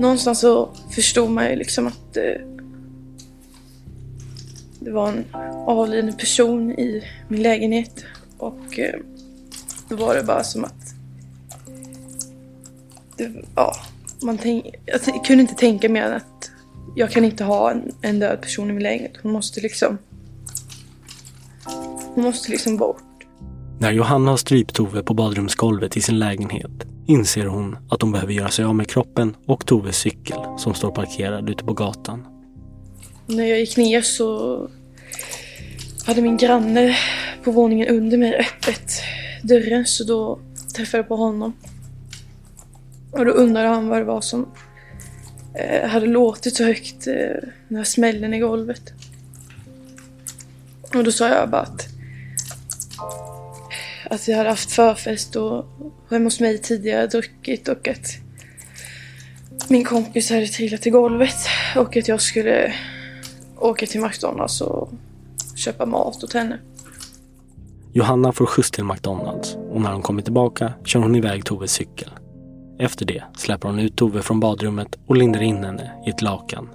Någonstans så förstod man ju liksom att eh, det var en avliden person i min lägenhet. Och eh, då var det bara som att... Det, ja, man tänk, jag kunde inte tänka mer än att jag kan inte ha en, en död person i min lägenhet. Hon måste liksom... Hon måste liksom bort. När Johanna har strypt Tove på badrumsgolvet i sin lägenhet inser hon att hon behöver göra sig av med kroppen och Toves cykel som står parkerad ute på gatan. När jag gick ner så hade min granne på våningen under mig öppet dörren så då träffade jag på honom. Och då undrade han vad det var som eh, hade låtit så högt, eh, den här smällen i golvet. Och då sa jag bara att, att jag hade haft förfest och hemma hos mig tidigare druckit och att min kompis hade trillat i golvet och att jag skulle åka till McDonalds och köpa mat åt henne. Johanna får skjuts till McDonalds och när hon kommer tillbaka kör hon iväg Toves cykel. Efter det släpper hon ut Tove från badrummet och lindar in henne i ett lakan.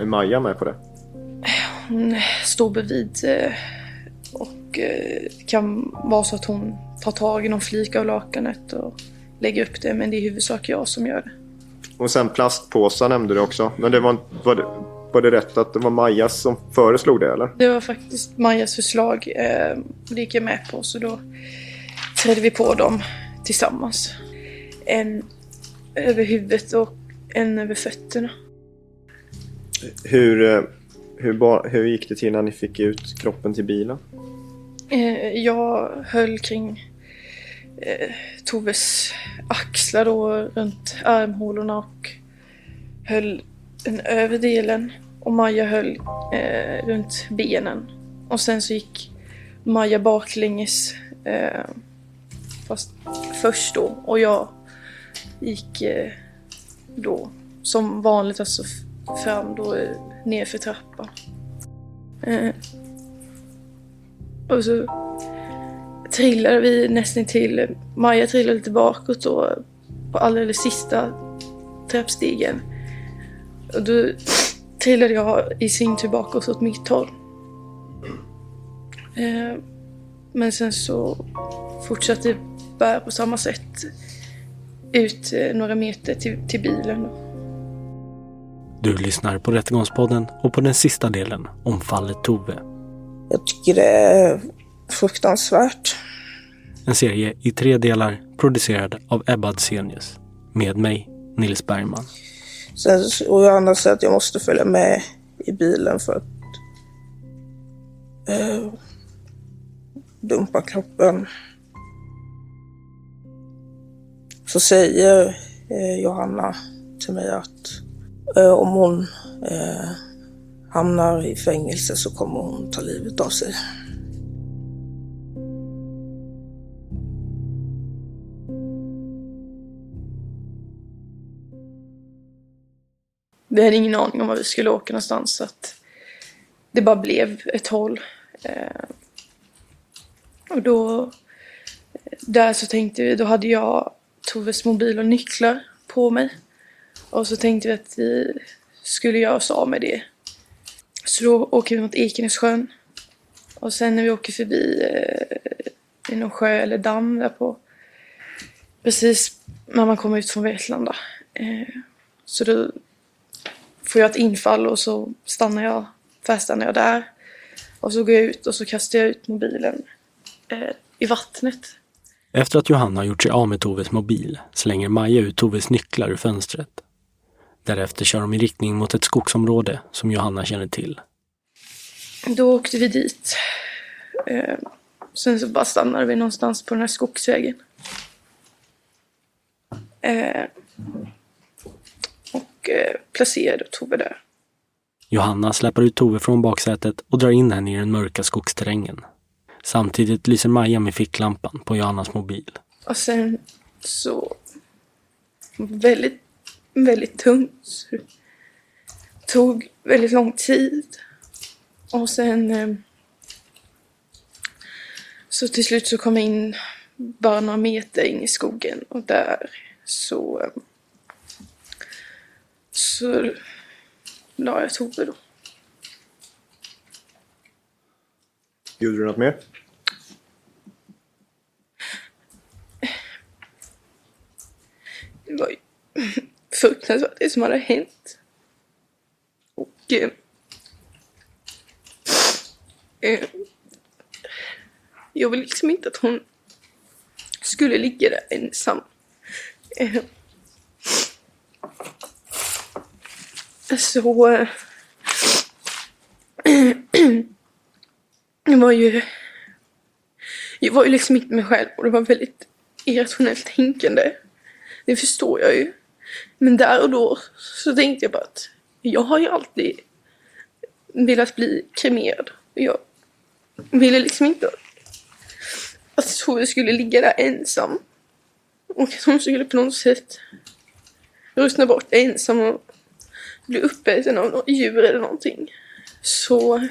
Är Maja med på det? Hon står bredvid eh, och eh, det kan vara så att hon tar tag i någon flik av lakanet och lägger upp det men det är i huvudsak jag som gör det. Och sen plastpåsar nämnde du också. Men det var, var, det, var det rätt att det var Majas som föreslog det eller? Det var faktiskt Majas förslag. Eh, det gick jag med på så då trädde vi på dem tillsammans. En över huvudet och en över fötterna. Hur, eh, hur, hur gick det till när ni fick ut kroppen till bilen? Eh, jag höll kring eh, Toves axlar då runt armhålorna och höll den övre delen och Maja höll eh, runt benen. Och sen så gick Maja baklänges eh, fast först då och jag gick eh, då som vanligt alltså fram då eh, nerför trappan. Eh, och så trillade vi nästan till. Maja trillade lite bakåt då på alldeles sista trappstegen. Och då trillade jag i sin tur bakåt åt mitt håll. Eh, men sen så fortsatte jag på samma sätt ut eh, några meter till, till bilen. Du lyssnar på Rättegångspodden och på den sista delen om fallet Tove. Jag tycker det är fruktansvärt. En serie i tre delar producerad av Ebba Adsenius. Med mig, Nils Bergman. Sen, och Johanna säger att jag måste följa med i bilen för att eh, dumpa kroppen. Så säger eh, Johanna till mig att eh, om hon eh, hamnar i fängelse så kommer hon ta livet av sig. Vi hade ingen aning om var vi skulle åka någonstans så att det bara blev ett håll. Eh, och då, eh, där så tänkte vi, då hade jag Toves mobil och nycklar på mig. Och så tänkte vi att vi skulle göra oss av med det. Så då åker vi mot Ekenässjön. Och sen när vi åker förbi eh, i någon sjö eller damm där på precis när man kommer ut från Vetlanda. Eh, så då får jag ett infall och så stannar jag, faststannar jag där. Och så går jag ut och så kastar jag ut mobilen eh, i vattnet. Efter att Johanna gjort sig av med Toves mobil slänger Maja ut Toves nycklar ur fönstret. Därefter kör de i riktning mot ett skogsområde som Johanna känner till. Då åkte vi dit. Eh, sen så bara stannade vi någonstans på den här skogsvägen. Eh, och eh, placerade Tove där. Johanna släpper ut Tove från baksätet och drar in henne i den mörka skogsterrängen. Samtidigt lyser Maja med ficklampan på Johannas mobil. Och sen så... Väldigt, väldigt tungt. Så det tog väldigt lång tid. Och sen... Eh, så till slut så kom jag in bara några meter in i skogen och där så... Så la jag Tove då. Gjorde du något mer? Det var ju fruktansvärt det som hade hänt. Och... Eh, eh, jag vill liksom inte att hon skulle ligga där ensam. Eh, så... Eh, jag var ju... Jag var ju liksom inte mig själv och det var väldigt irrationellt tänkande. Det förstår jag ju. Men där och då så tänkte jag bara att jag har ju alltid velat bli kremerad. Jag ville liksom inte att Tove skulle ligga där ensam. Och att hon skulle på något sätt ruttna bort ensam och bli uppäten av något djur eller någonting. Så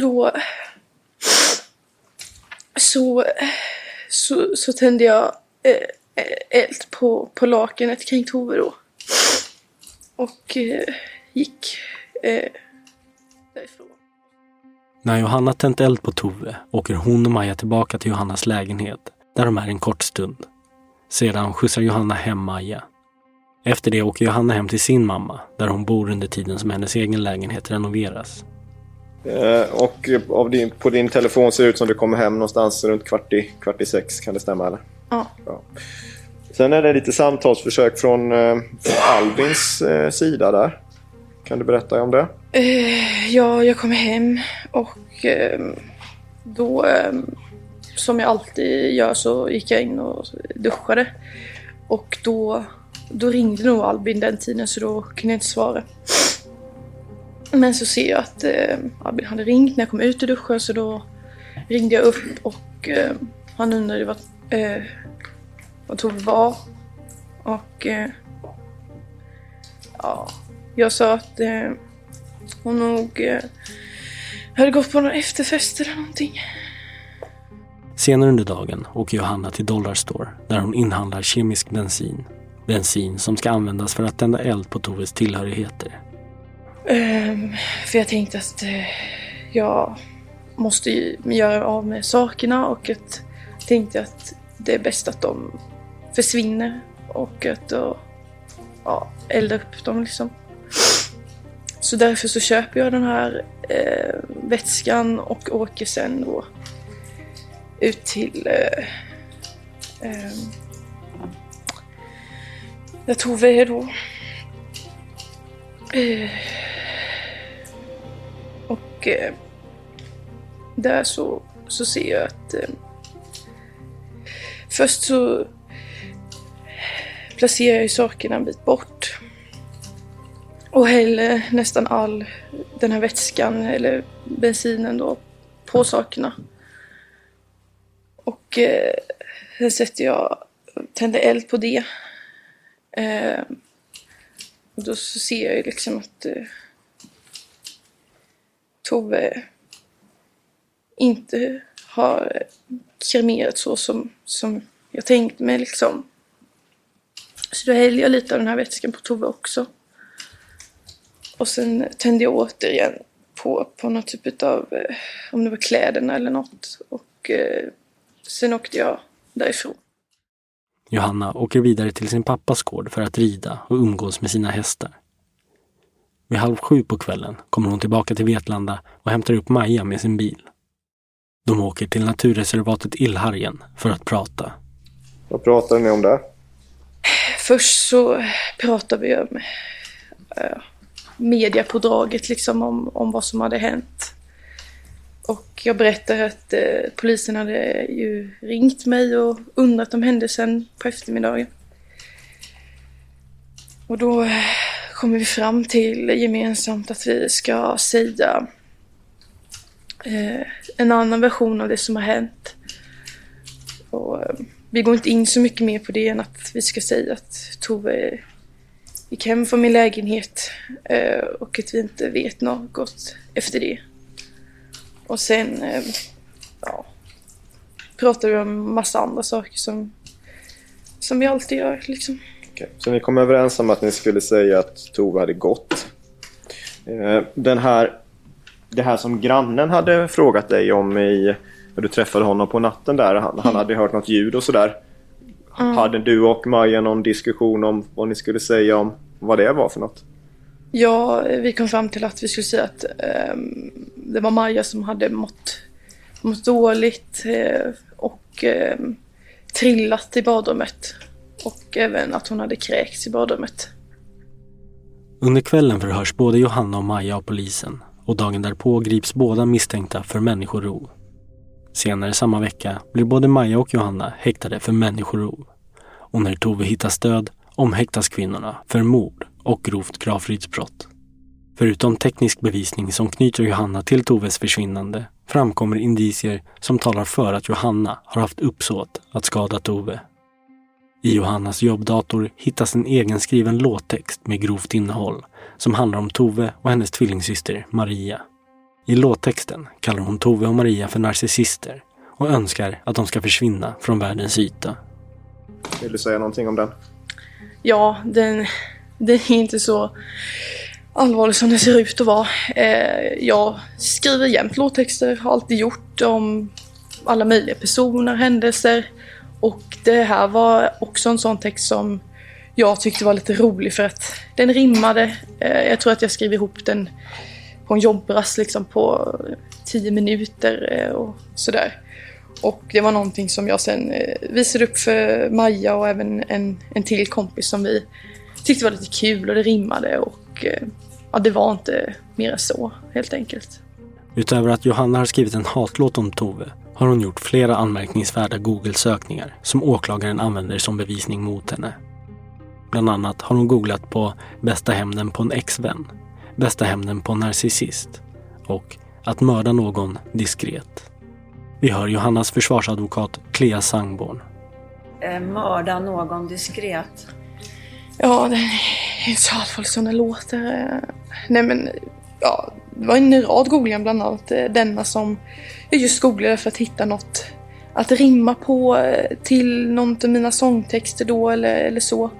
då så, så, så tände jag eh, Eh, eld på, på lakanet kring Tove då. Och eh, gick eh, därifrån. När Johanna tänt eld på Tove åker hon och Maja tillbaka till Johannas lägenhet där de är en kort stund. Sedan skjutsar Johanna hem Maja. Efter det åker Johanna hem till sin mamma där hon bor under tiden som hennes egen lägenhet renoveras. Eh, och av din, på din telefon ser det ut som du kommer hem någonstans runt kvart i, kvart i sex. Kan det stämma eller? Ja. Ja. Sen är det lite samtalsförsök från, eh, från Albins eh, sida där. Kan du berätta om det? Ja, jag kom hem och eh, då, eh, som jag alltid gör, så gick jag in och duschade. Och då, då ringde nog Albin den tiden så då kunde jag inte svara. Men så ser jag att eh, Albin hade ringt när jag kom ut ur duschen så då ringde jag upp och eh, han undrade vad, eh, vad Tove var. Och eh, ja, jag sa att eh, hon nog eh, hade gått på någon efterfest eller någonting. Senare under dagen åker Johanna till Dollarstore där hon inhandlar kemisk bensin. Bensin som ska användas för att tända eld på Toves tillhörigheter. Um, för jag tänkte att uh, jag måste ju göra av med sakerna och att tänkte att det är bäst att de försvinner och att då, ja, elda upp dem liksom. Så därför så köper jag den här eh, vätskan och åker sen då ut till eh, eh, där Tove är då. Eh. Och eh, där så, så ser jag att eh, först så placerar jag ju sakerna en bit bort. Och häller nästan all den här vätskan eller bensinen då på sakerna. Och eh, sen sätter jag, tänder eld på det. Eh, då så ser jag ju liksom att eh, Tove inte har kremerat så som, som jag tänkt mig liksom. Så då häller jag lite av den här vätskan på Tove också. Och sen tände jag återigen på, på någon typ av, eh, om det var kläderna eller något. Och eh, sen åkte jag därifrån. Johanna åker vidare till sin pappas gård för att rida och umgås med sina hästar. Vid halv sju på kvällen kommer hon tillbaka till Vetlanda och hämtar upp Maja med sin bil. De åker till naturreservatet Illhargen för att prata. Vad pratar ni om där? Först så pratar vi om äh, mediapådraget liksom om, om vad som hade hänt. Och jag berättar att eh, polisen hade ju ringt mig och undrat om händelsen på eftermiddagen. Och då eh, kommer vi fram till gemensamt att vi ska säga eh, en annan version av det som har hänt. Och, eh, vi går inte in så mycket mer på det än att vi ska säga att Tove gick hem från min lägenhet eh, och att vi inte vet något efter det. Och sen eh, ja, pratar vi om massa andra saker som, som vi alltid gör. Liksom. Okay. Så ni kom överens om att ni skulle säga att Tove hade gått. Eh, den här, det här som grannen hade frågat dig om i, när du träffade honom på natten där. Han, han hade hört något ljud och sådär. Mm. Hade du och Maja någon diskussion om vad ni skulle säga om vad det var för något? Ja, vi kom fram till att vi skulle säga att eh, det var Maja som hade mått, mått dåligt eh, och eh, trillat i badrummet. Och även att hon hade kräkts i badrummet. Under kvällen förhörs både Johanna och Maja av polisen och dagen därpå grips båda misstänkta för människorov. Senare samma vecka blir både Maja och Johanna häktade för människorov. Och när Tove hittas död omhäktas kvinnorna för mord och grovt gravfridsbrott. Förutom teknisk bevisning som knyter Johanna till Toves försvinnande framkommer indicier som talar för att Johanna har haft uppsåt att skada Tove. I Johannas jobbdator hittas en egenskriven låttext med grovt innehåll som handlar om Tove och hennes tvillingsyster Maria. I låttexten kallar hon Tove och Maria för narcissister och önskar att de ska försvinna från världens yta. Vill du säga någonting om den? Ja, den, det är inte så allvarligt som det ser ut att vara. Eh, jag skriver jämt låttexter, har alltid gjort om alla möjliga personer, händelser. Och det här var också en sån text som jag tyckte var lite rolig för att den rimmade. Eh, jag tror att jag skrev ihop den på en jobbrast liksom på tio minuter eh, och sådär. Och det var någonting som jag sen eh, visade upp för Maja och även en, en till kompis som vi tyckte var lite kul och det rimmade och eh, ja, det var inte mer än så helt enkelt. Utöver att Johanna har skrivit en hatlåt om Tove har hon gjort flera anmärkningsvärda Google-sökningar som åklagaren använder som bevisning mot henne. Bland annat har hon googlat på bästa hämnden på en ex-vän, bästa hämnden på en narcissist och att mörda någon diskret. Vi hör Johannas försvarsadvokat Clea Sangborn. Eh, mörda någon diskret? Ja, det är inte så allvarligt som det låter. Nej men, ja, det var en rad googlingar bland annat eh, denna som jag just googlade för att hitta något att rimma på eh, till någon av mina sångtexter då eller, eller så.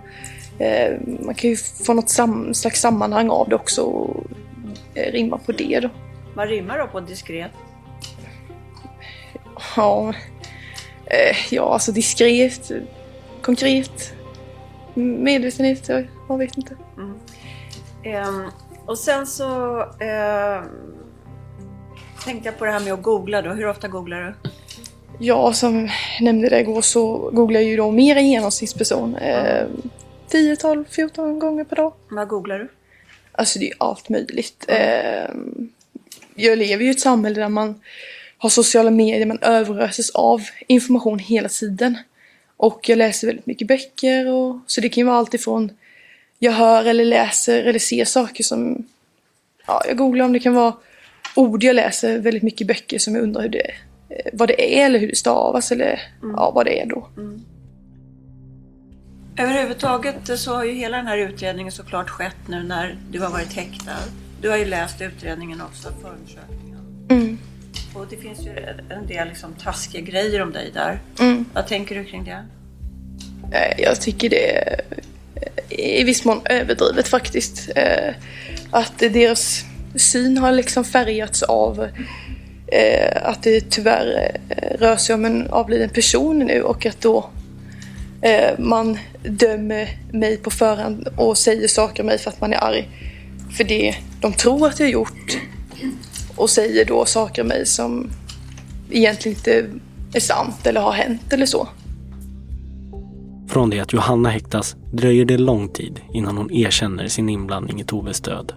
Man kan ju få något sam slags sammanhang av det också och rimma på det då. Vad rimmar då på diskret? Ja, eh, ja alltså diskret, konkret, medvetenhet, jag vet inte. Mm. Um, och sen så uh, tänkte jag på det här med att googla då. Hur ofta googlar du? Ja, som jag nämnde det igår så googlar jag ju då mer än genomsnittsperson. Uh, 10, 12, 14 gånger per dag. Vad googlar du? Alltså det är allt möjligt. Uh, jag lever ju i ett samhälle där man har sociala medier, man överöses av information hela tiden. Och jag läser väldigt mycket böcker och så det kan ju vara allt ifrån jag hör eller läser eller ser saker som ja, jag googlar om det kan vara ord jag läser väldigt mycket böcker som jag undrar hur det, eh, vad det är eller hur det stavas eller mm. ja, vad det är då. Mm. Överhuvudtaget så har ju hela den här utredningen såklart skett nu när du har varit häktad. Du har ju läst utredningen också, förundersökningen. Mm. Och det finns ju en del liksom taskiga grejer om dig där. Mm. Vad tänker du kring det? Eh, jag tycker det är i viss mån överdrivet faktiskt. Eh, att deras syn har liksom färgats av eh, att det tyvärr rör sig om en avliden person nu och att då man dömer mig på förhand och säger saker om mig för att man är arg för det de tror att jag gjort och säger då saker om mig som egentligen inte är sant eller har hänt eller så. Från det att Johanna häktas dröjer det lång tid innan hon erkänner sin inblandning i Toves död.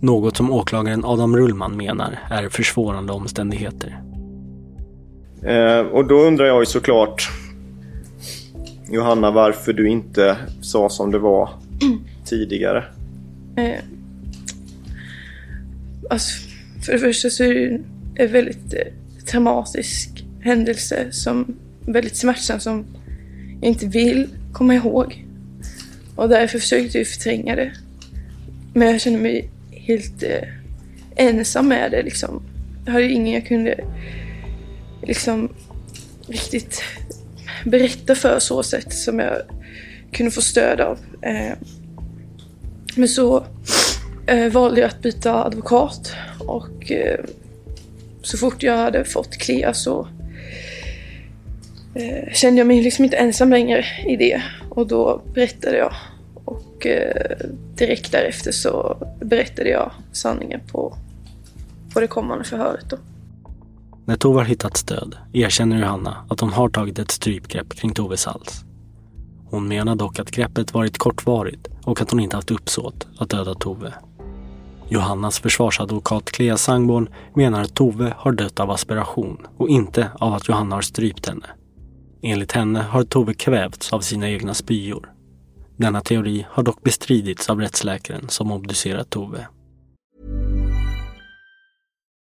Något som åklagaren Adam Rullman menar är försvårande omständigheter. Eh, och då undrar jag ju såklart Johanna varför du inte sa som det var tidigare. Eh, alltså, för det första så är det en väldigt eh, traumatisk händelse som väldigt smärtsam som jag inte vill komma ihåg. Och därför försökte jag typ förtränga det. Men jag kände mig helt eh, ensam med det liksom. Jag hade ingen jag kunde liksom riktigt berätta för så sätt som jag kunde få stöd av. Eh, men så eh, valde jag att byta advokat och eh, så fort jag hade fått Clea så eh, kände jag mig liksom inte ensam längre i det och då berättade jag och eh, direkt därefter så berättade jag sanningen på, på det kommande förhöret. Då. När Tove har hittat stöd erkänner Johanna att hon har tagit ett strypgrepp kring Toves hals. Hon menar dock att greppet varit kortvarigt och att hon inte haft uppsåt att döda Tove. Johannas försvarsadvokat Clea Sangborn menar att Tove har dött av aspiration och inte av att Johanna har strypt henne. Enligt henne har Tove kvävts av sina egna spyor. Denna teori har dock bestridits av rättsläkaren som obducerat Tove.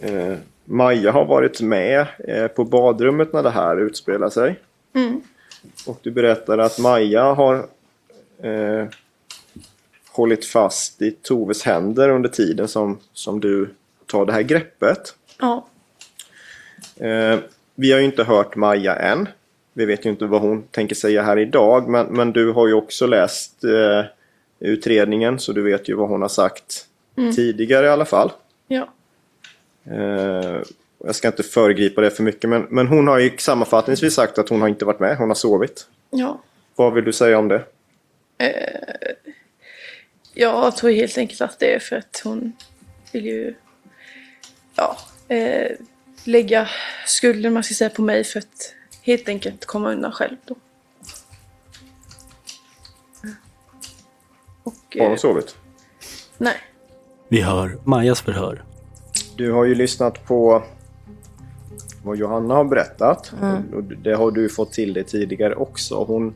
eh, Maja har varit med eh, på badrummet när det här utspelar sig. Mm. Och du berättar att Maja har eh, hållit fast i Toves händer under tiden som, som du tar det här greppet. Ja. Eh, vi har ju inte hört Maja än. Vi vet ju inte vad hon tänker säga här idag. Men, men du har ju också läst eh, utredningen så du vet ju vad hon har sagt Mm. tidigare i alla fall. Ja. Eh, jag ska inte föregripa det för mycket men, men hon har ju sammanfattningsvis sagt att hon har inte varit med. Hon har sovit. Ja. Vad vill du säga om det? Eh, jag tror helt enkelt att det är för att hon vill ju ja, eh, lägga skulden man ska säga på mig för att helt enkelt komma undan själv då. Har hon sovit? Nej. Vi hör Majas förhör. Du har ju lyssnat på vad Johanna har berättat. Och det har du fått till dig tidigare också. Hon,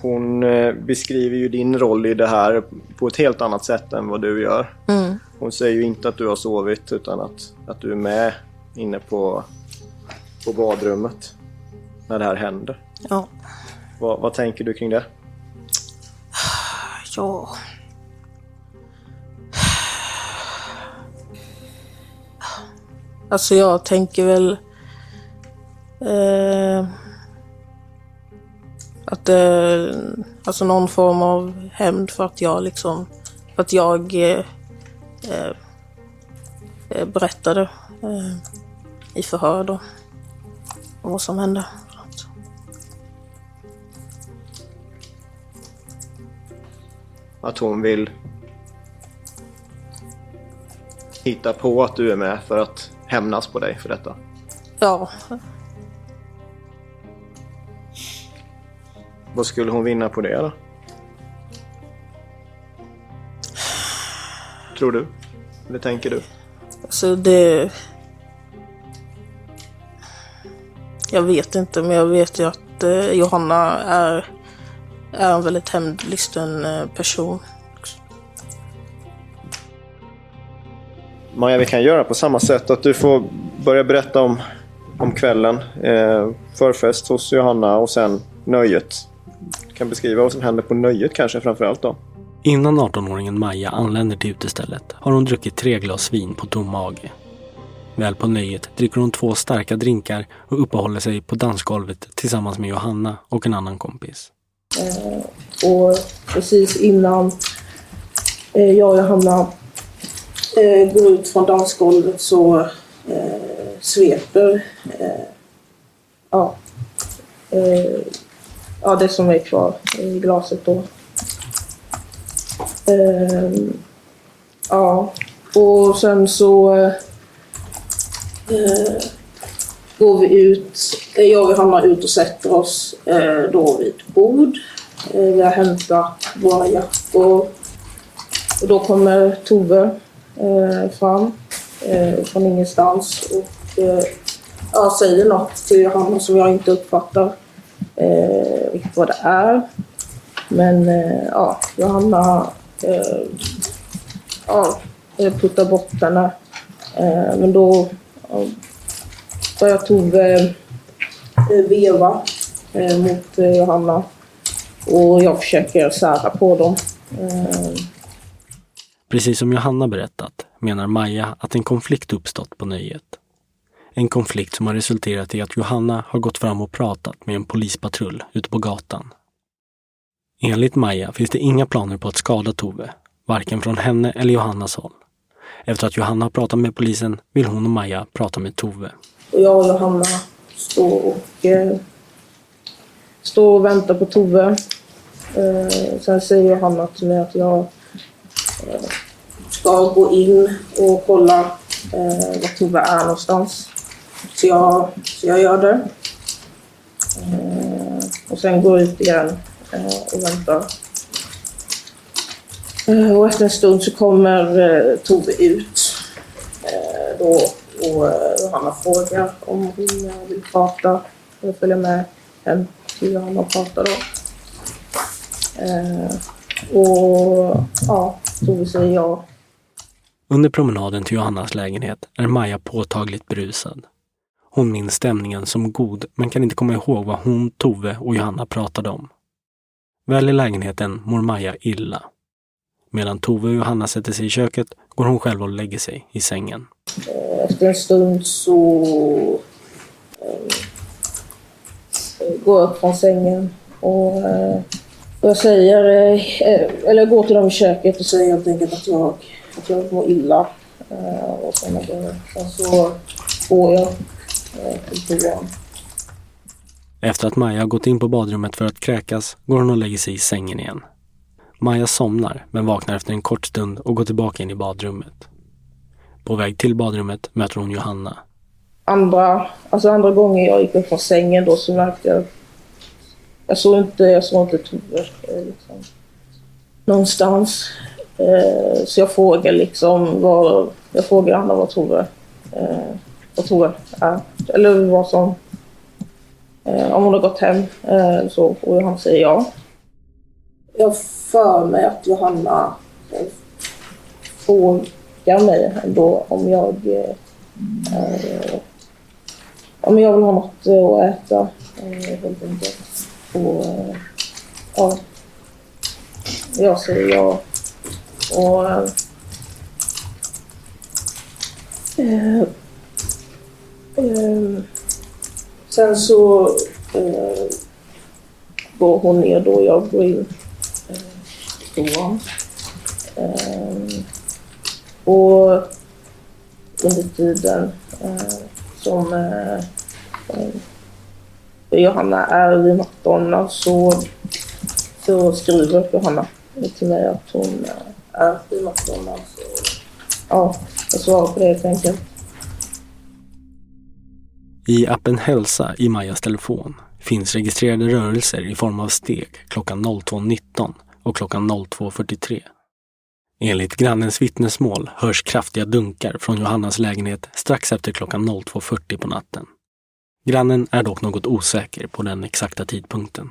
hon eh, beskriver ju din roll i det här på ett helt annat sätt än vad du gör. Hon säger ju inte att du har sovit utan att, att du är med inne på, på badrummet när det här händer. Ja. Vad, vad tänker du kring det? Ja. Alltså jag tänker väl eh, att det alltså någon form av hämnd för att jag liksom, för att jag eh, eh, eh, berättade eh, i förhör då om vad som hände. Att hon vill hitta på att du är med för att hämnas på dig för detta. Ja, Vad skulle hon vinna på det då? Tror du? Eller tänker du? Alltså det... Jag vet inte, men jag vet ju att eh, Johanna är, är en väldigt hämndlysten eh, person. Maja, vi kan göra på samma sätt att du får börja berätta om, om kvällen. Eh, förfest hos Johanna och sen nöjet. Du kan beskriva vad som händer på nöjet kanske framförallt då. Innan 18-åringen Maja anländer till utestället har hon druckit tre glas vin på tom mage. Väl på nöjet dricker hon två starka drinkar och uppehåller sig på dansgolvet tillsammans med Johanna och en annan kompis. Och precis innan eh, jag och Johanna eh, går ut från dansgolvet så eh, sveper eh, ja, eh, ja, det som är kvar i glaset då. Eh, ja, och sen så eh, går vi ut, eh, jag och Hanna ut och sätter oss eh, då vid ett bord. Eh, vi har hämtat våra jackor. Och då kommer Tove eh, fram eh, från ingenstans och eh, ja, säger något till Johanna som jag inte uppfattar eh, riktigt vad det är. Men eh, ja, Johanna eh, ja, eh, puttar bort henne. Eh, men då ja, börjar Tove eh, veva eh, mot eh, Johanna. Och jag försöker sära på dem. Eh, Precis som Johanna berättat menar Maja att en konflikt uppstått på nöjet. En konflikt som har resulterat i att Johanna har gått fram och pratat med en polispatrull ute på gatan. Enligt Maja finns det inga planer på att skada Tove, varken från henne eller Johannas håll. Efter att Johanna har pratat med polisen vill hon och Maja prata med Tove. Och jag och Johanna står och, eh, står och väntar på Tove. Eh, sen säger Johanna till mig att jag eh, ska gå in och kolla eh, var Tove är någonstans. Så jag, så jag gör det. Eh, och sen går jag ut igen eh, och väntar. Eh, och efter en stund så kommer eh, Tove ut. Eh, då, och eh, Johanna frågar om hon eh, vill prata. Jag följer med hem till Johanna och pratar då. Eh, och ja, Tove säger ja. Under promenaden till Johannas lägenhet är Maja påtagligt berusad. Hon minns stämningen som god men kan inte komma ihåg vad hon, Tove och Johanna pratade om. Väl i lägenheten mår Maja illa. Medan Tove och Johanna sätter sig i köket går hon själv och lägger sig i sängen. Efter en stund så eh, går jag upp från sängen och, eh, jag säger, eh, eller går till dem i köket och säger helt enkelt att jag, att jag mår illa. Eh, och sen, sen så går jag eh, till toan. Efter att Maja har gått in på badrummet för att kräkas går hon och lägger sig i sängen igen. Maja somnar men vaknar efter en kort stund och går tillbaka in i badrummet. På väg till badrummet möter hon Johanna. Andra, alltså andra gången jag gick upp från sängen då så märkte jag... Jag såg inte, jag såg inte Tove. eh, Liksom. någonstans. Eh, så jag frågar liksom vad, jag frågar Anna vad Tove, eh, vad Tove är. Eller vad som, eh, om hon har gått hem. Eh, så, och han säger ja. Jag för mig att Johanna eh, frågar mig ändå om jag eh, om jag vill ha något att äta eh, helt enkelt. Och eh, ja, jag säger ja. Och eh, eh, sen så eh, går hon ner då jag går in eh, toan. Eh, och under tiden eh, som eh, eh, Johanna är vid McDonalds så, så skriver Johanna till mig att hon eh, eh, är vid McDonalds. Och, ja, jag svarar på det helt enkelt. I appen Hälsa i Majas telefon finns registrerade rörelser i form av steg klockan 02.19 och klockan 02.43. Enligt grannens vittnesmål hörs kraftiga dunkar från Johannas lägenhet strax efter klockan 02.40 på natten. Grannen är dock något osäker på den exakta tidpunkten.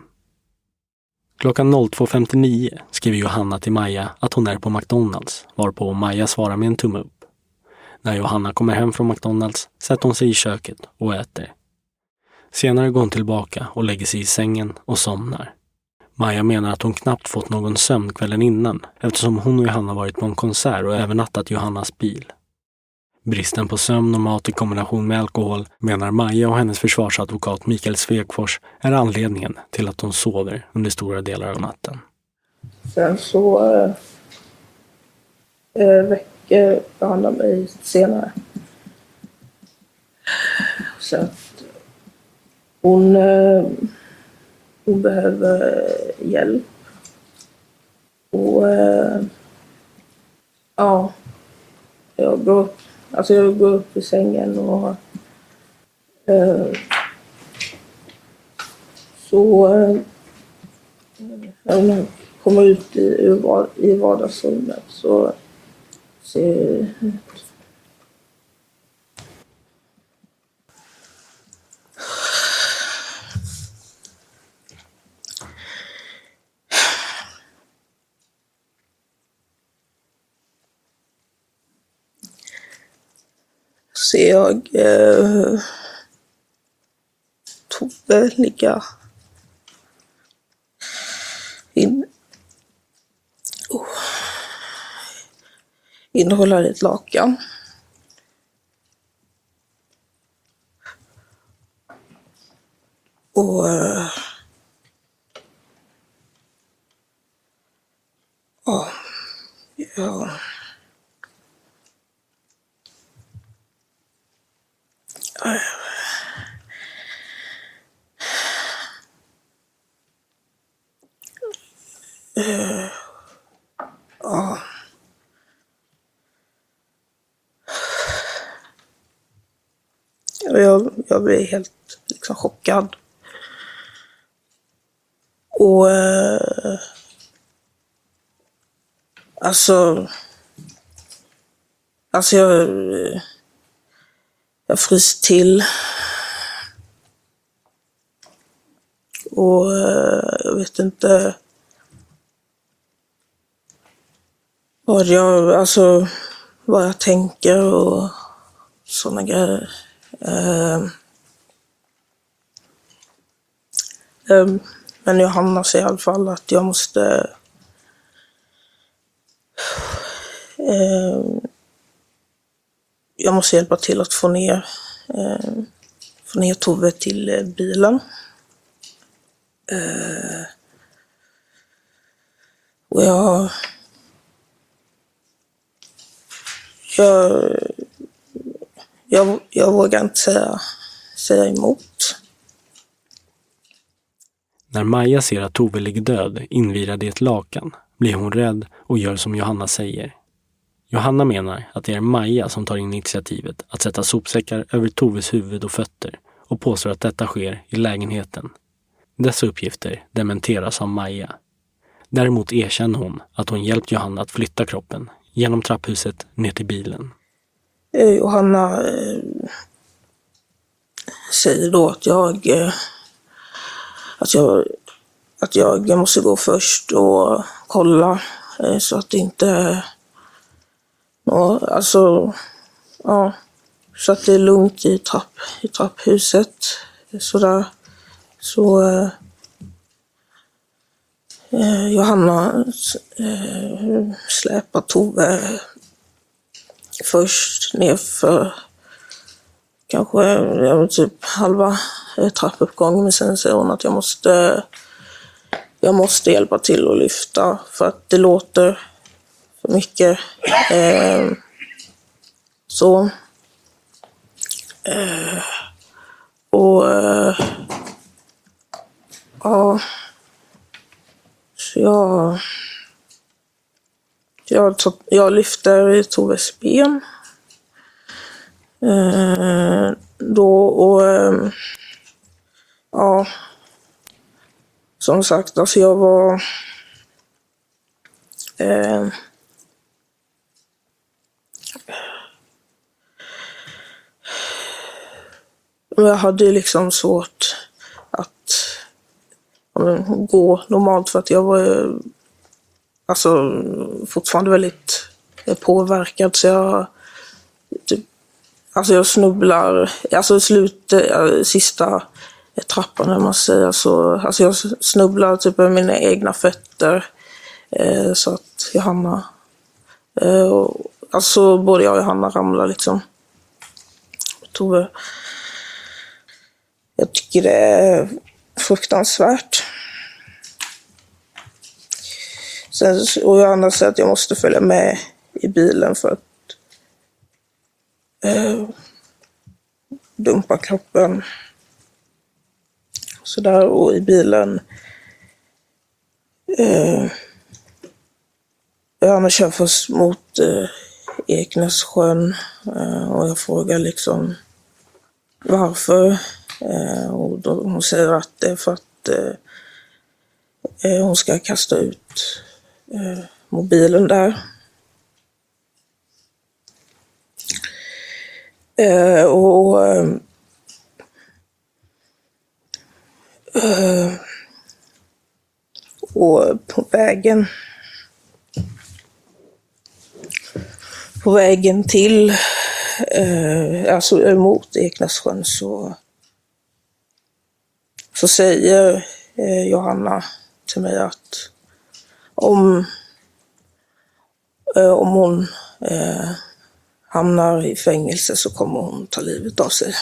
Klockan 02.59 skriver Johanna till Maja att hon är på McDonalds, varpå Maja svarar med en tumme upp. När Johanna kommer hem från McDonalds sätter hon sig i köket och äter. Senare går hon tillbaka och lägger sig i sängen och somnar. Maja menar att hon knappt fått någon sömn kvällen innan eftersom hon och Johanna varit på en konsert och övernattat Johannas bil. Bristen på sömn och mat i kombination med alkohol menar Maja och hennes försvarsadvokat Mikael Svegfors är anledningen till att hon sover under stora delar av natten. Sen så äh, väcker han mig senare. Så att hon äh, hon behöver hjälp. Och äh, ja, jag går, upp, alltså jag går upp i sängen och eh, så eh, när jag kommer ut i, i vardagsrummet så ser ser jag eh, Tove ligga in, oh, innehålla ett lakan. Och eh, ja. Uh, ja. Jag, helt liksom chockad. Och... Eh, alltså... Alltså jag... Jag fryser till. Och eh, jag vet inte... vad jag, alltså, vad jag tänker och sådana grejer. Eh, Ehm, men Johanna säger i alla fall att jag måste ehm, jag måste hjälpa till att få ner, ehm, få ner Tove till eh, bilen. Eh, och jag jag, jag, jag vågar inte säga, säga emot. När Maja ser att Tove ligger död invirad i ett lakan blir hon rädd och gör som Johanna säger. Johanna menar att det är Maja som tar initiativet att sätta sopsäckar över Toves huvud och fötter och påstår att detta sker i lägenheten. Dessa uppgifter dementeras av Maja. Däremot erkänner hon att hon hjälpt Johanna att flytta kroppen genom trapphuset ner till bilen. Eh, Johanna eh, säger då att jag, eh, att jag, att jag måste gå först och kolla eh, så att det inte, ja, alltså, ja, så att det är lugnt i, trapp, i trapphuset. Sådär. Så eh, eh Johanna eh, släpar Tove först nerför kanske ja, typ halva trappuppgången men sen säger hon att jag måste jag måste hjälpa till att lyfta för att det låter för mycket. Eh, så. Eh, och eh, ja. Så jag jag, jag lyfter Toves ben. Eh, då och eh, ja, som sagt, alltså jag var eh, jag hade liksom svårt att gå normalt för att jag var alltså, fortfarande väldigt eh, påverkad. Så jag, typ, alltså jag snubblar, alltså slutet, eh, sista trappan när man säger så. Alltså jag snubblar typ med mina egna fötter. Eh, så att Johanna, eh, och, alltså både jag och Johanna ramlar liksom. Tove. Jag tycker det är fruktansvärt. Sen, och Johanna säger att jag måste följa med i bilen för att eh, dumpa kroppen. Sådär, och i bilen eh, Johanna kör först mot eh, Eknässjön eh, och jag frågar liksom varför. Eh, och då, hon säger att det är för att eh, eh hon ska kasta ut eh, mobilen där. Eh, och eh, eh, och på vägen på vägen till, eh, alltså mot Eknässjön så, så säger eh, Johanna till mig att om, eh, om hon eh, hamnar i fängelse så kommer hon ta livet av sig.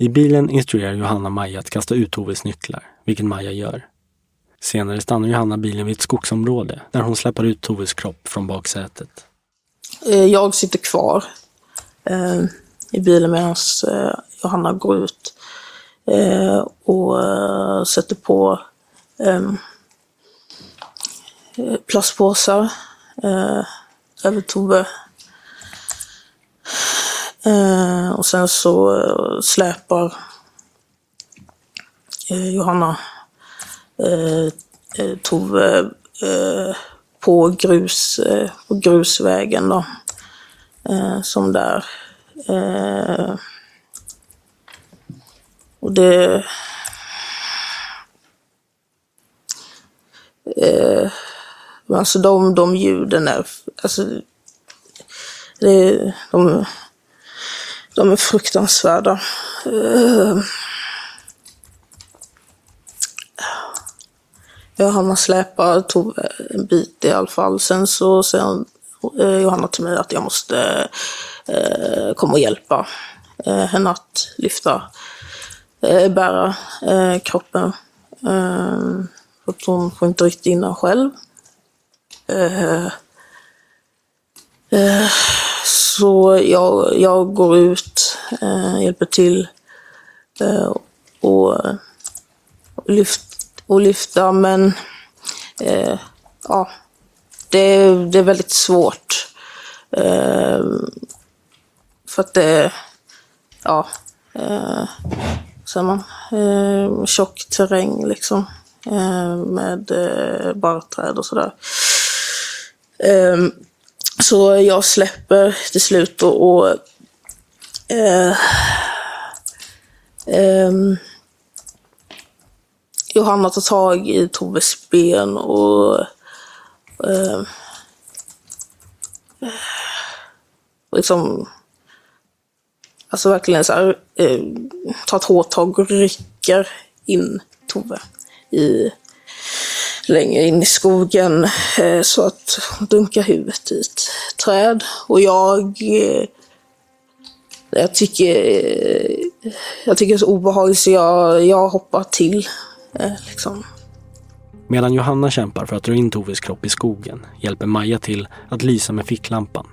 I bilen instruerar Johanna Maja att kasta ut Toves nycklar, vilket Maja gör. Senare stannar Johanna bilen vid ett skogsområde där hon släpper ut Toves kropp från baksätet. Eh, jag sitter kvar eh, i bilen medan eh, Johanna går ut eh, och eh, sätter på ehm, eh, plastpåsar eh, över Tove Eh, och sen så eh, släpar eh, Johanna eh, eh, Tove eh, på, grus, eh, på grusvägen då. som där. och det... alltså de, de ljuden är... Alltså, det, de, de är fruktansvärda. Eh. Johanna släpar tog en bit i alla fall. Sen så säger eh, Johanna till mig att jag måste eh, komma och hjälpa henne att lyfta, bära kroppen. för att hon får inte riktigt in den själv så jag, jag går ut, eh, hjälper till eh, och, och, lyft, och lyfta men eh, ja, det, det är väldigt svårt. Eh, för att det, ja, eh, säger man, eh, tjock terräng liksom. Eh, med eh, barrträd och sådär. Eh, så jag släpper till slut och, och eh, eh, Johanna tar tag i Toves ben och eh, liksom Alltså verkligen så här, eh, tar ett hårt tag och rycker in Tove i, längre in i skogen eh, så att hon dunkar huvudet i ett träd. Och jag, eh, jag tycker, eh, jag tycker det är så obehagligt så jag, jag hoppar till. Liksom. Medan Johanna kämpar för att dra in Toves kropp i skogen hjälper Maja till att lysa med ficklampan.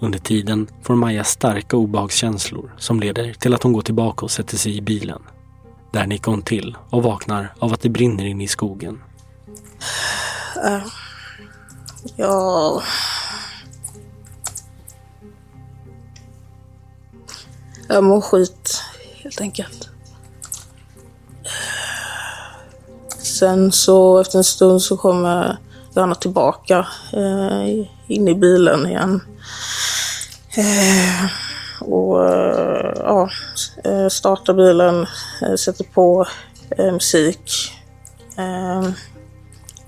Under tiden får Maja starka obehagskänslor som leder till att hon går tillbaka och sätter sig i bilen. Där nickar hon till och vaknar av att det brinner inne i skogen. Uh, ja... Jag mår skit, helt enkelt. Sen så efter en stund så kommer Johanna tillbaka eh, in i bilen igen. Eh, och eh, ja, eh, startar bilen, eh, sätter på eh, musik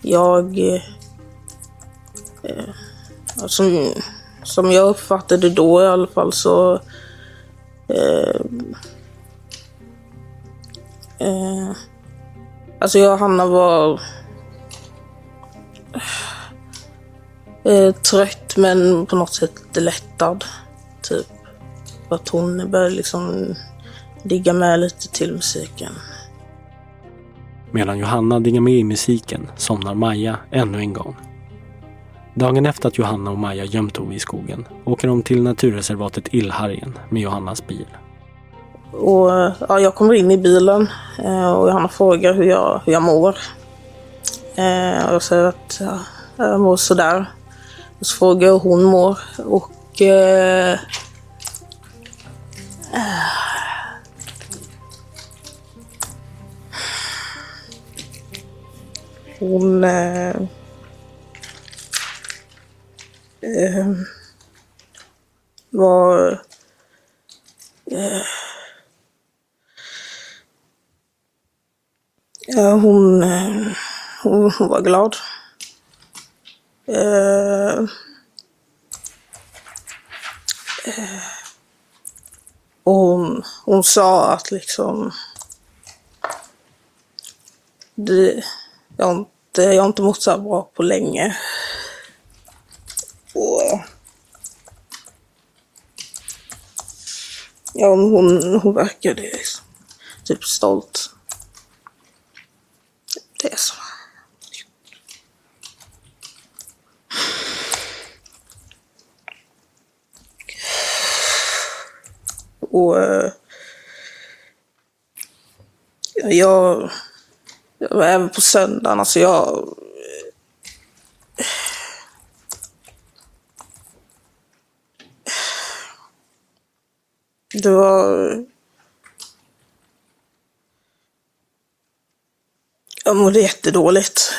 jag... Eh, som, som jag uppfattade då i alla fall så... Eh, eh, alltså jag och Hanna var eh, trött men på något sätt lättad. Typ. Att hon började liksom digga med lite till musiken. Medan Johanna diggar med i musiken somnar Maja ännu en gång. Dagen efter att Johanna och Maja gömt Ove i skogen åker de till naturreservatet Illhargen med Johannas bil. Och, ja, jag kommer in i bilen eh, och Johanna frågar hur jag, hur jag mår. Eh, och jag säger att ja, jag mår sådär. Och så frågar jag hur hon mår. Och... Eh, hon... Eh, eh, var... Eh, ja, hon, eh, hon, hon var glad. Eh, eh, och hon, hon sa att liksom... Det, jag, har inte, jag har inte mått så bra på länge. Och... Ja, hon, hon verkade liksom, typ stolt. Det är så. Och eh, jag, även på söndagen, alltså jag... Det var... Jag mådde jättedåligt.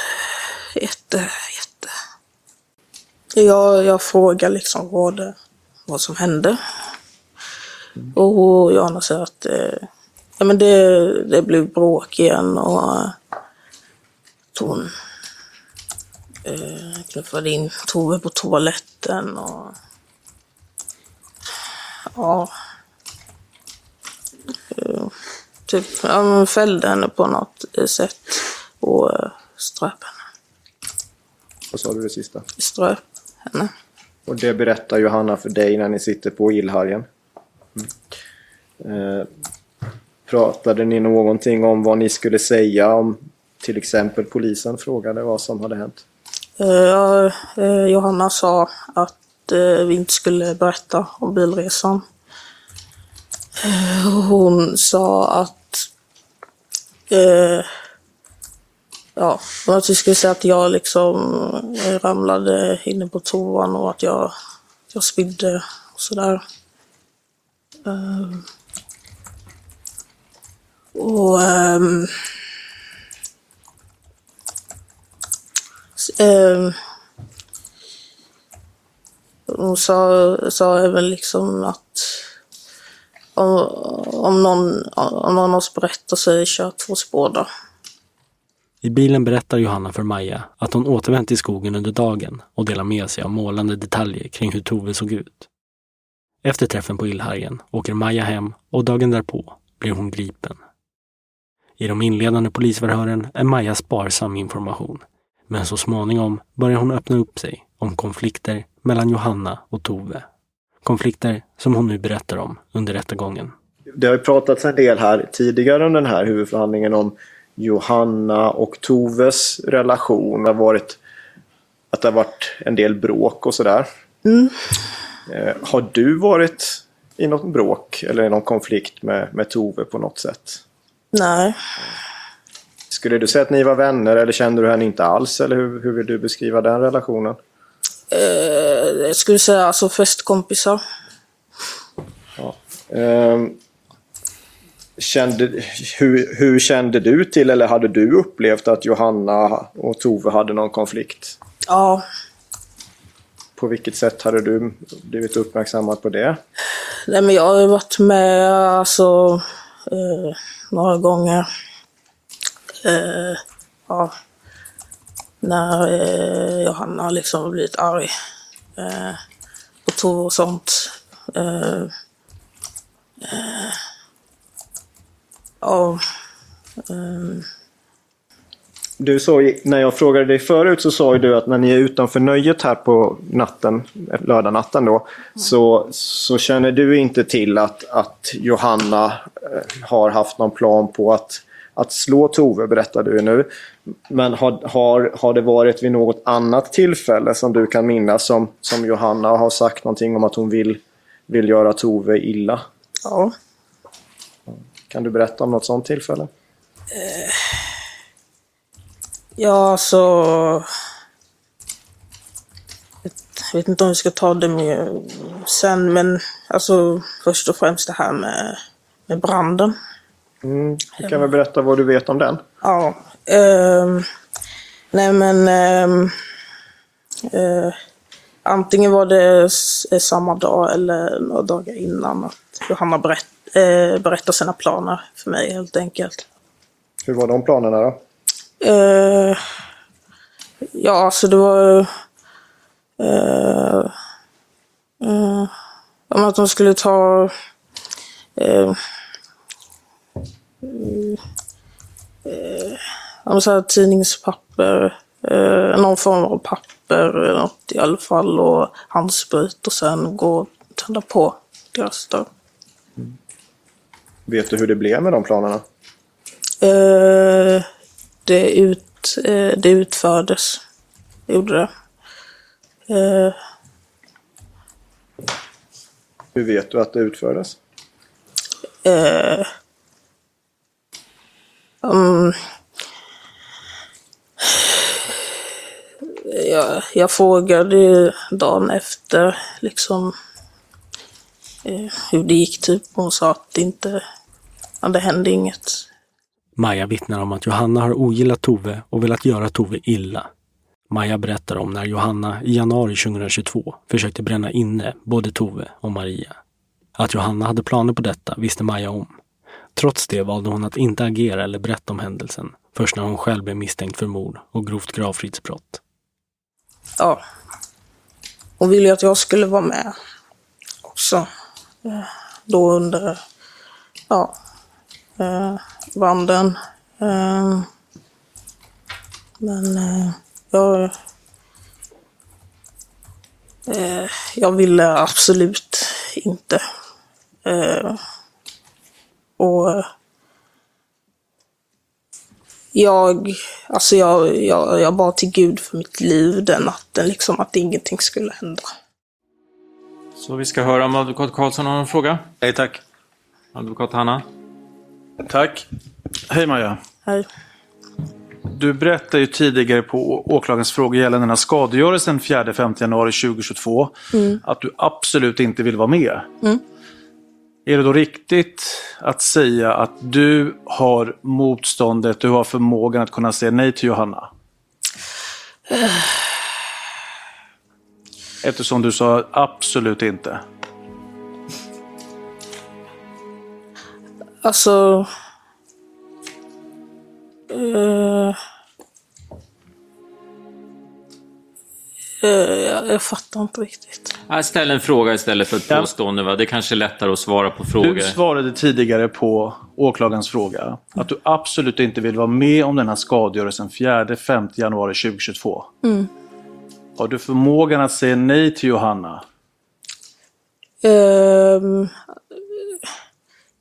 Jätte, jätte. Jag, jag frågade liksom vad, vad som hände. Och Johanna säger att eh, ja, men det, det blev bråk igen och hon eh, knuffade in Tove på toaletten och ja, eh, typ ja, fällde henne på något sätt och eh, ströp henne. Vad sa du det sista? Ströp henne. Och det berättar Johanna för dig när ni sitter på illhargen? Eh, pratade ni någonting om vad ni skulle säga om till exempel polisen frågade vad som hade hänt? Eh, eh, Johanna sa att eh, vi inte skulle berätta om bilresan. Eh, hon sa att eh, ja, att vi skulle säga att jag liksom eh, ramlade inne på toan och att jag, jag spydde och sådär. Eh, och ehm, Eh, hon sa, sa även liksom att om, om, någon, om någon av oss berättar så är det kört för oss båda. I bilen berättar Johanna för Maja att hon återvänt till skogen under dagen och delar med sig av målande detaljer kring hur Tove såg ut. Efter träffen på Illhajen åker Maja hem och dagen därpå blir hon gripen. I de inledande polisförhören är Maja sparsam information. Men så småningom börjar hon öppna upp sig om konflikter mellan Johanna och Tove. Konflikter som hon nu berättar om under rättegången. Det har ju pratats en del här tidigare under den här huvudförhandlingen om Johanna och Toves relation. Det har varit att det har varit en del bråk och sådär. Mm. Eh, har du varit i något bråk eller i någon konflikt med, med Tove på något sätt? Nej. Skulle du säga att ni var vänner eller kände du henne inte alls? Eller hur, hur vill du beskriva den relationen? Eh, jag skulle säga alltså festkompisar. Ja. Eh, kände, hur, hur kände du till eller hade du upplevt att Johanna och Tove hade någon konflikt? Ja. På vilket sätt hade du blivit uppmärksammad på det? Nej, men jag har varit med alltså, eh, några gånger. Eh, ja, när eh, Johanna liksom blivit arg eh, på Tove och sånt. Eh, eh ja, eh, du sa när jag frågade dig förut så sa ju du att när ni är utanför nöjet här på natten, lördagnatten då, så, så känner du inte till att, att Johanna eh, har haft någon plan på att, att slå Tove, berättar du nu. Men har, har, har det varit vid något annat tillfälle som du kan minnas som, som Johanna har sagt någonting om att hon vill, vill göra Tove illa? Ja. Kan du berätta om något sånt tillfälle? Eh. Ja, så... Jag vet inte om vi ska ta det med sen, men alltså först och främst det här med, med branden. Mm. Du kan väl berätta vad du vet om den? Ja. Eh, nej men... Eh, eh, antingen var det samma dag eller några dagar innan att Johanna berätt, eh, berättade sina planer för mig helt enkelt. Hur var de planerna då? Uh, ja, alltså det var... Uh, uh, om att de skulle ta... Uh, uh, så här, tidningspapper, uh, någon form av papper eller något i alla fall och handsprit och sen gå och tända på deras dörr. Mm. Vet du hur det blev med de planerna? Uh, det, ut, eh, det utfördes. Det gjorde det. Eh, Hur vet du att det utfördes? Eh, Ehm, um, jag, jag frågade dagen efter liksom eh, hur det gick typ. Hon sa att det inte, ja, det hände inget. Maja vittnar om att Johanna har ogillat Tove och velat göra Tove illa. Maja berättar om när Johanna i januari 2022 försökte bränna inne både Tove och Maria. Att Johanna hade planer på detta visste Maja om. Trots det valde hon att inte agera eller berätta om händelsen först när hon själv blev misstänkt för mord och grovt gravfridsbrott. Ja. Hon ville ju att jag skulle vara med också. Eh, då under, ja, eh, vandeln. Eh, men eh, jag, eh, jag ville absolut inte. Eh, och jag, alltså jag, jag, jag bad till Gud för mitt liv den natten, liksom att ingenting skulle hända. Så vi ska höra om advokat Karlsson har någon fråga. Nej tack. Advokat Hanna. Tack. Hej Maja. Hej. Du berättade ju tidigare på åklagarens fråga gällande den här skadegörelsen 4-5 januari 2022 Mm. att du absolut inte vill vara med. Mm. Är det då riktigt att säga att du har motståndet, du har förmågan att kunna säga nej till Johanna? Eftersom du sa absolut inte. Alltså... jag, jag fattar inte riktigt. Jag ställ en fråga istället för ett påstående. Va? Det är kanske är lättare att svara på frågor. Du svarade tidigare på åklagarens fråga att du absolut inte vill vara med om den här skadegörelsen 4-5 januari 2022. Mm. Har du förmågan att säga nej till Johanna? Ehm,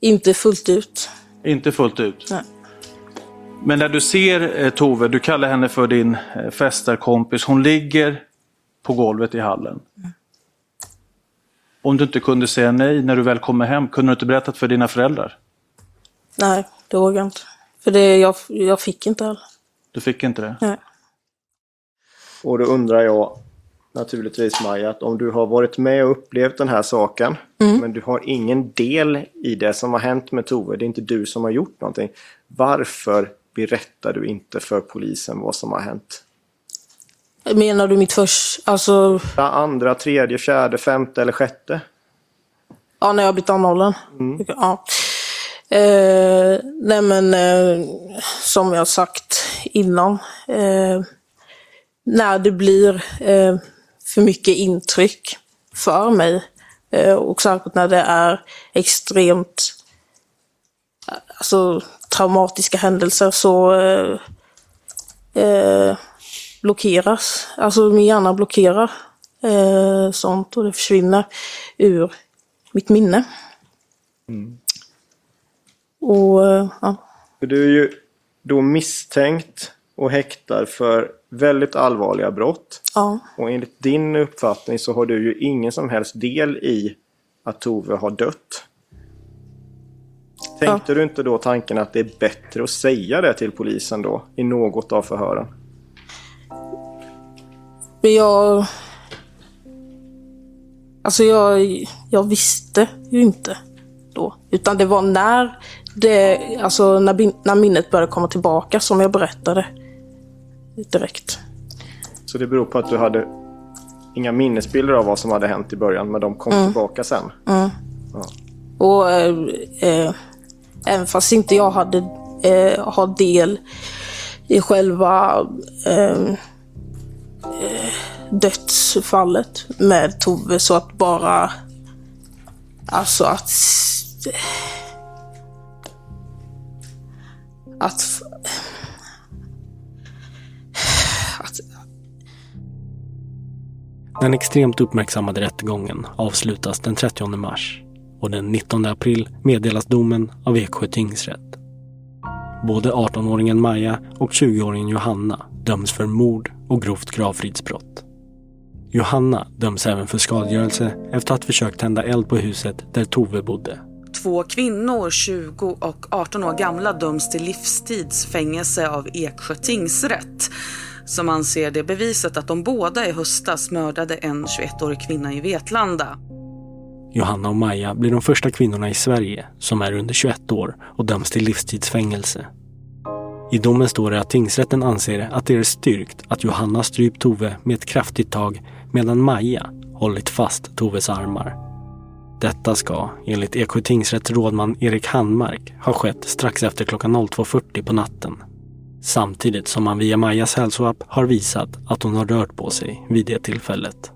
inte fullt ut. Inte fullt ut. Nej. Men när du ser eh, Tove, du kallar henne för din eh, festerkompis. Hon ligger på golvet i hallen. Om du inte kunde säga nej när du väl kommer hem, kunde du inte berättat för dina föräldrar? Nej, det vågar jag inte. För det, jag, jag fick inte heller. Du fick inte det? Nej. Och då undrar jag naturligtvis Maja, att om du har varit med och upplevt den här saken Mm. men du har ingen del i det som har hänt med Tove, det är inte du som har gjort någonting. Varför berättar du inte för polisen vad som har hänt? Menar du mitt först... Alltså, Andra, tredje, fjärde, femte eller sjätte? ja, när jag blivit anhållen? Mm. Ja. Eh, nej men, eh, som jag sagt innan. Eh, när det blir eh, för mycket intryck för mig eh, och särskilt när det är extremt eh, alltså, traumatiska händelser så blockeras, alltså min hjärna blockerar eh, sånt och det försvinner ur mitt minne. Och eh, ja. Du är ju då misstänkt och häktad för väldigt allvarliga brott. Ja. Och enligt din uppfattning så har du ju ingen som helst del i att Tove har dött. Tänkte du inte då tanken att det är bättre att säga det till polisen då i något av förhören? Men jag... Alltså jag, jag visste ju inte då. Utan det var när, det, alltså när, när minnet började komma tillbaka som jag berättade direkt. Så det beror på att du hade inga minnesbilder av vad som hade hänt i början men de kom Mm. tillbaka sen. Mm. Ja. Och eh, eh, även fast inte jag hade eh, har del i själva eh, dödsfallet med Tove så att bara alltså att att Den extremt uppmärksammade rättegången avslutas den 30 mars och den 19 april meddelas domen av Eksjö tingsrätt. Både 18-åringen Maja och 20-åringen Johanna döms för mord och grovt gravfridsbrott. Johanna döms även för skadegörelse efter att försökt tända eld på huset där Tove bodde. Två kvinnor, 20 och 18 år gamla, döms till livstidsfängelse av Eksjö tingsrätt som anser det beviset att de båda i höstas mördade en 21-årig kvinna i Vetlanda. Johanna och Maja blir de första kvinnorna i Sverige som är under 21 år och döms till livstidsfängelse. I domen står det att tingsrätten anser att det är styrkt att Johanna strypt Tove med ett kraftigt tag medan Maja hållit fast Toves armar. Detta ska, enligt Eksjö tingsrätts rådman Erik Handmark, ha skett strax efter klockan 02.40 på natten. Samtidigt som man via Majas hälsoapp har visat att hon har rört på sig vid det tillfället.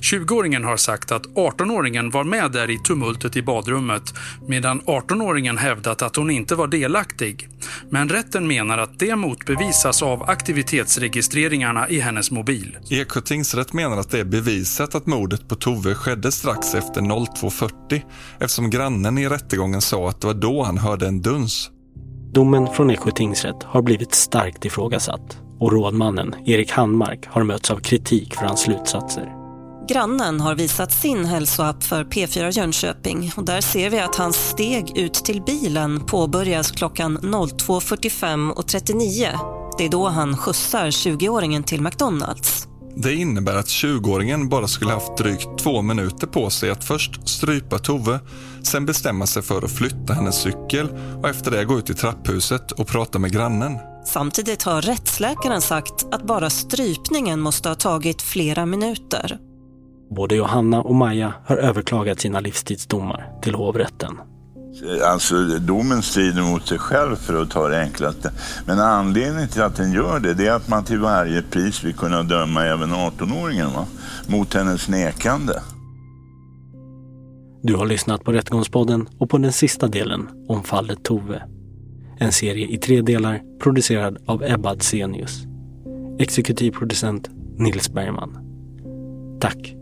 20-åringen har sagt att 18-åringen var med där i tumultet i badrummet medan 18-åringen hävdat att hon inte var delaktig. Men rätten menar att det motbevisas av aktivitetsregistreringarna i hennes mobil. Eksjö tingsrätt menar att det är bevisat att mordet på Tove skedde strax efter 02.40 eftersom grannen i rättegången sa att det var då han hörde en duns. Domen från Eksjö tingsrätt har blivit starkt ifrågasatt och rådmannen Erik Handmark har mötts av kritik för hans slutsatser. Grannen har visat sin hälsoapp för P4 Jönköping och där ser vi att hans steg ut till bilen påbörjas klockan 02.45 och 39. Det är då han skjutsar 20-åringen till McDonalds. Det innebär att 20-åringen bara skulle haft drygt två minuter på sig att först strypa Tove, sen bestämma sig för att flytta hennes cykel och efter det gå ut i trapphuset och prata med grannen. Samtidigt har rättsläkaren sagt att bara strypningen måste ha tagit flera minuter. Både Johanna och Maja har överklagat sina livstidsdomar till hovrätten. Alltså domen strider mot sig själv för att ta det enklaste. Men anledningen till att den gör det, det är att man till varje pris vill kunna döma även 18-åringen va? mot hennes nekande. Du har lyssnat på Rättegångspodden och på den sista delen om fallet Tove. En serie i tre delar producerad av Ebba Adsenius. Exekutiv producent Nils Bergman. Tack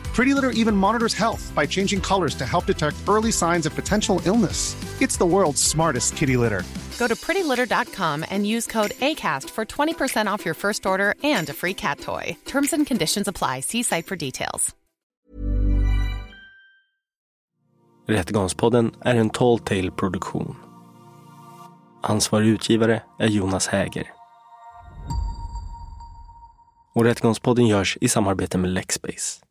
Pretty Litter even monitors health by changing colors to help detect early signs of potential illness. It's the world's smartest kitty litter. Go to prettylitter.com and use code ACAST for 20% off your first order and a free cat toy. Terms and conditions apply. See site for details. Rättegångspodden är en Tall Tale-produktion. Ansvarig utgivare är Jonas Häger. Och Rättegångspodden görs i samarbete med Lexbase.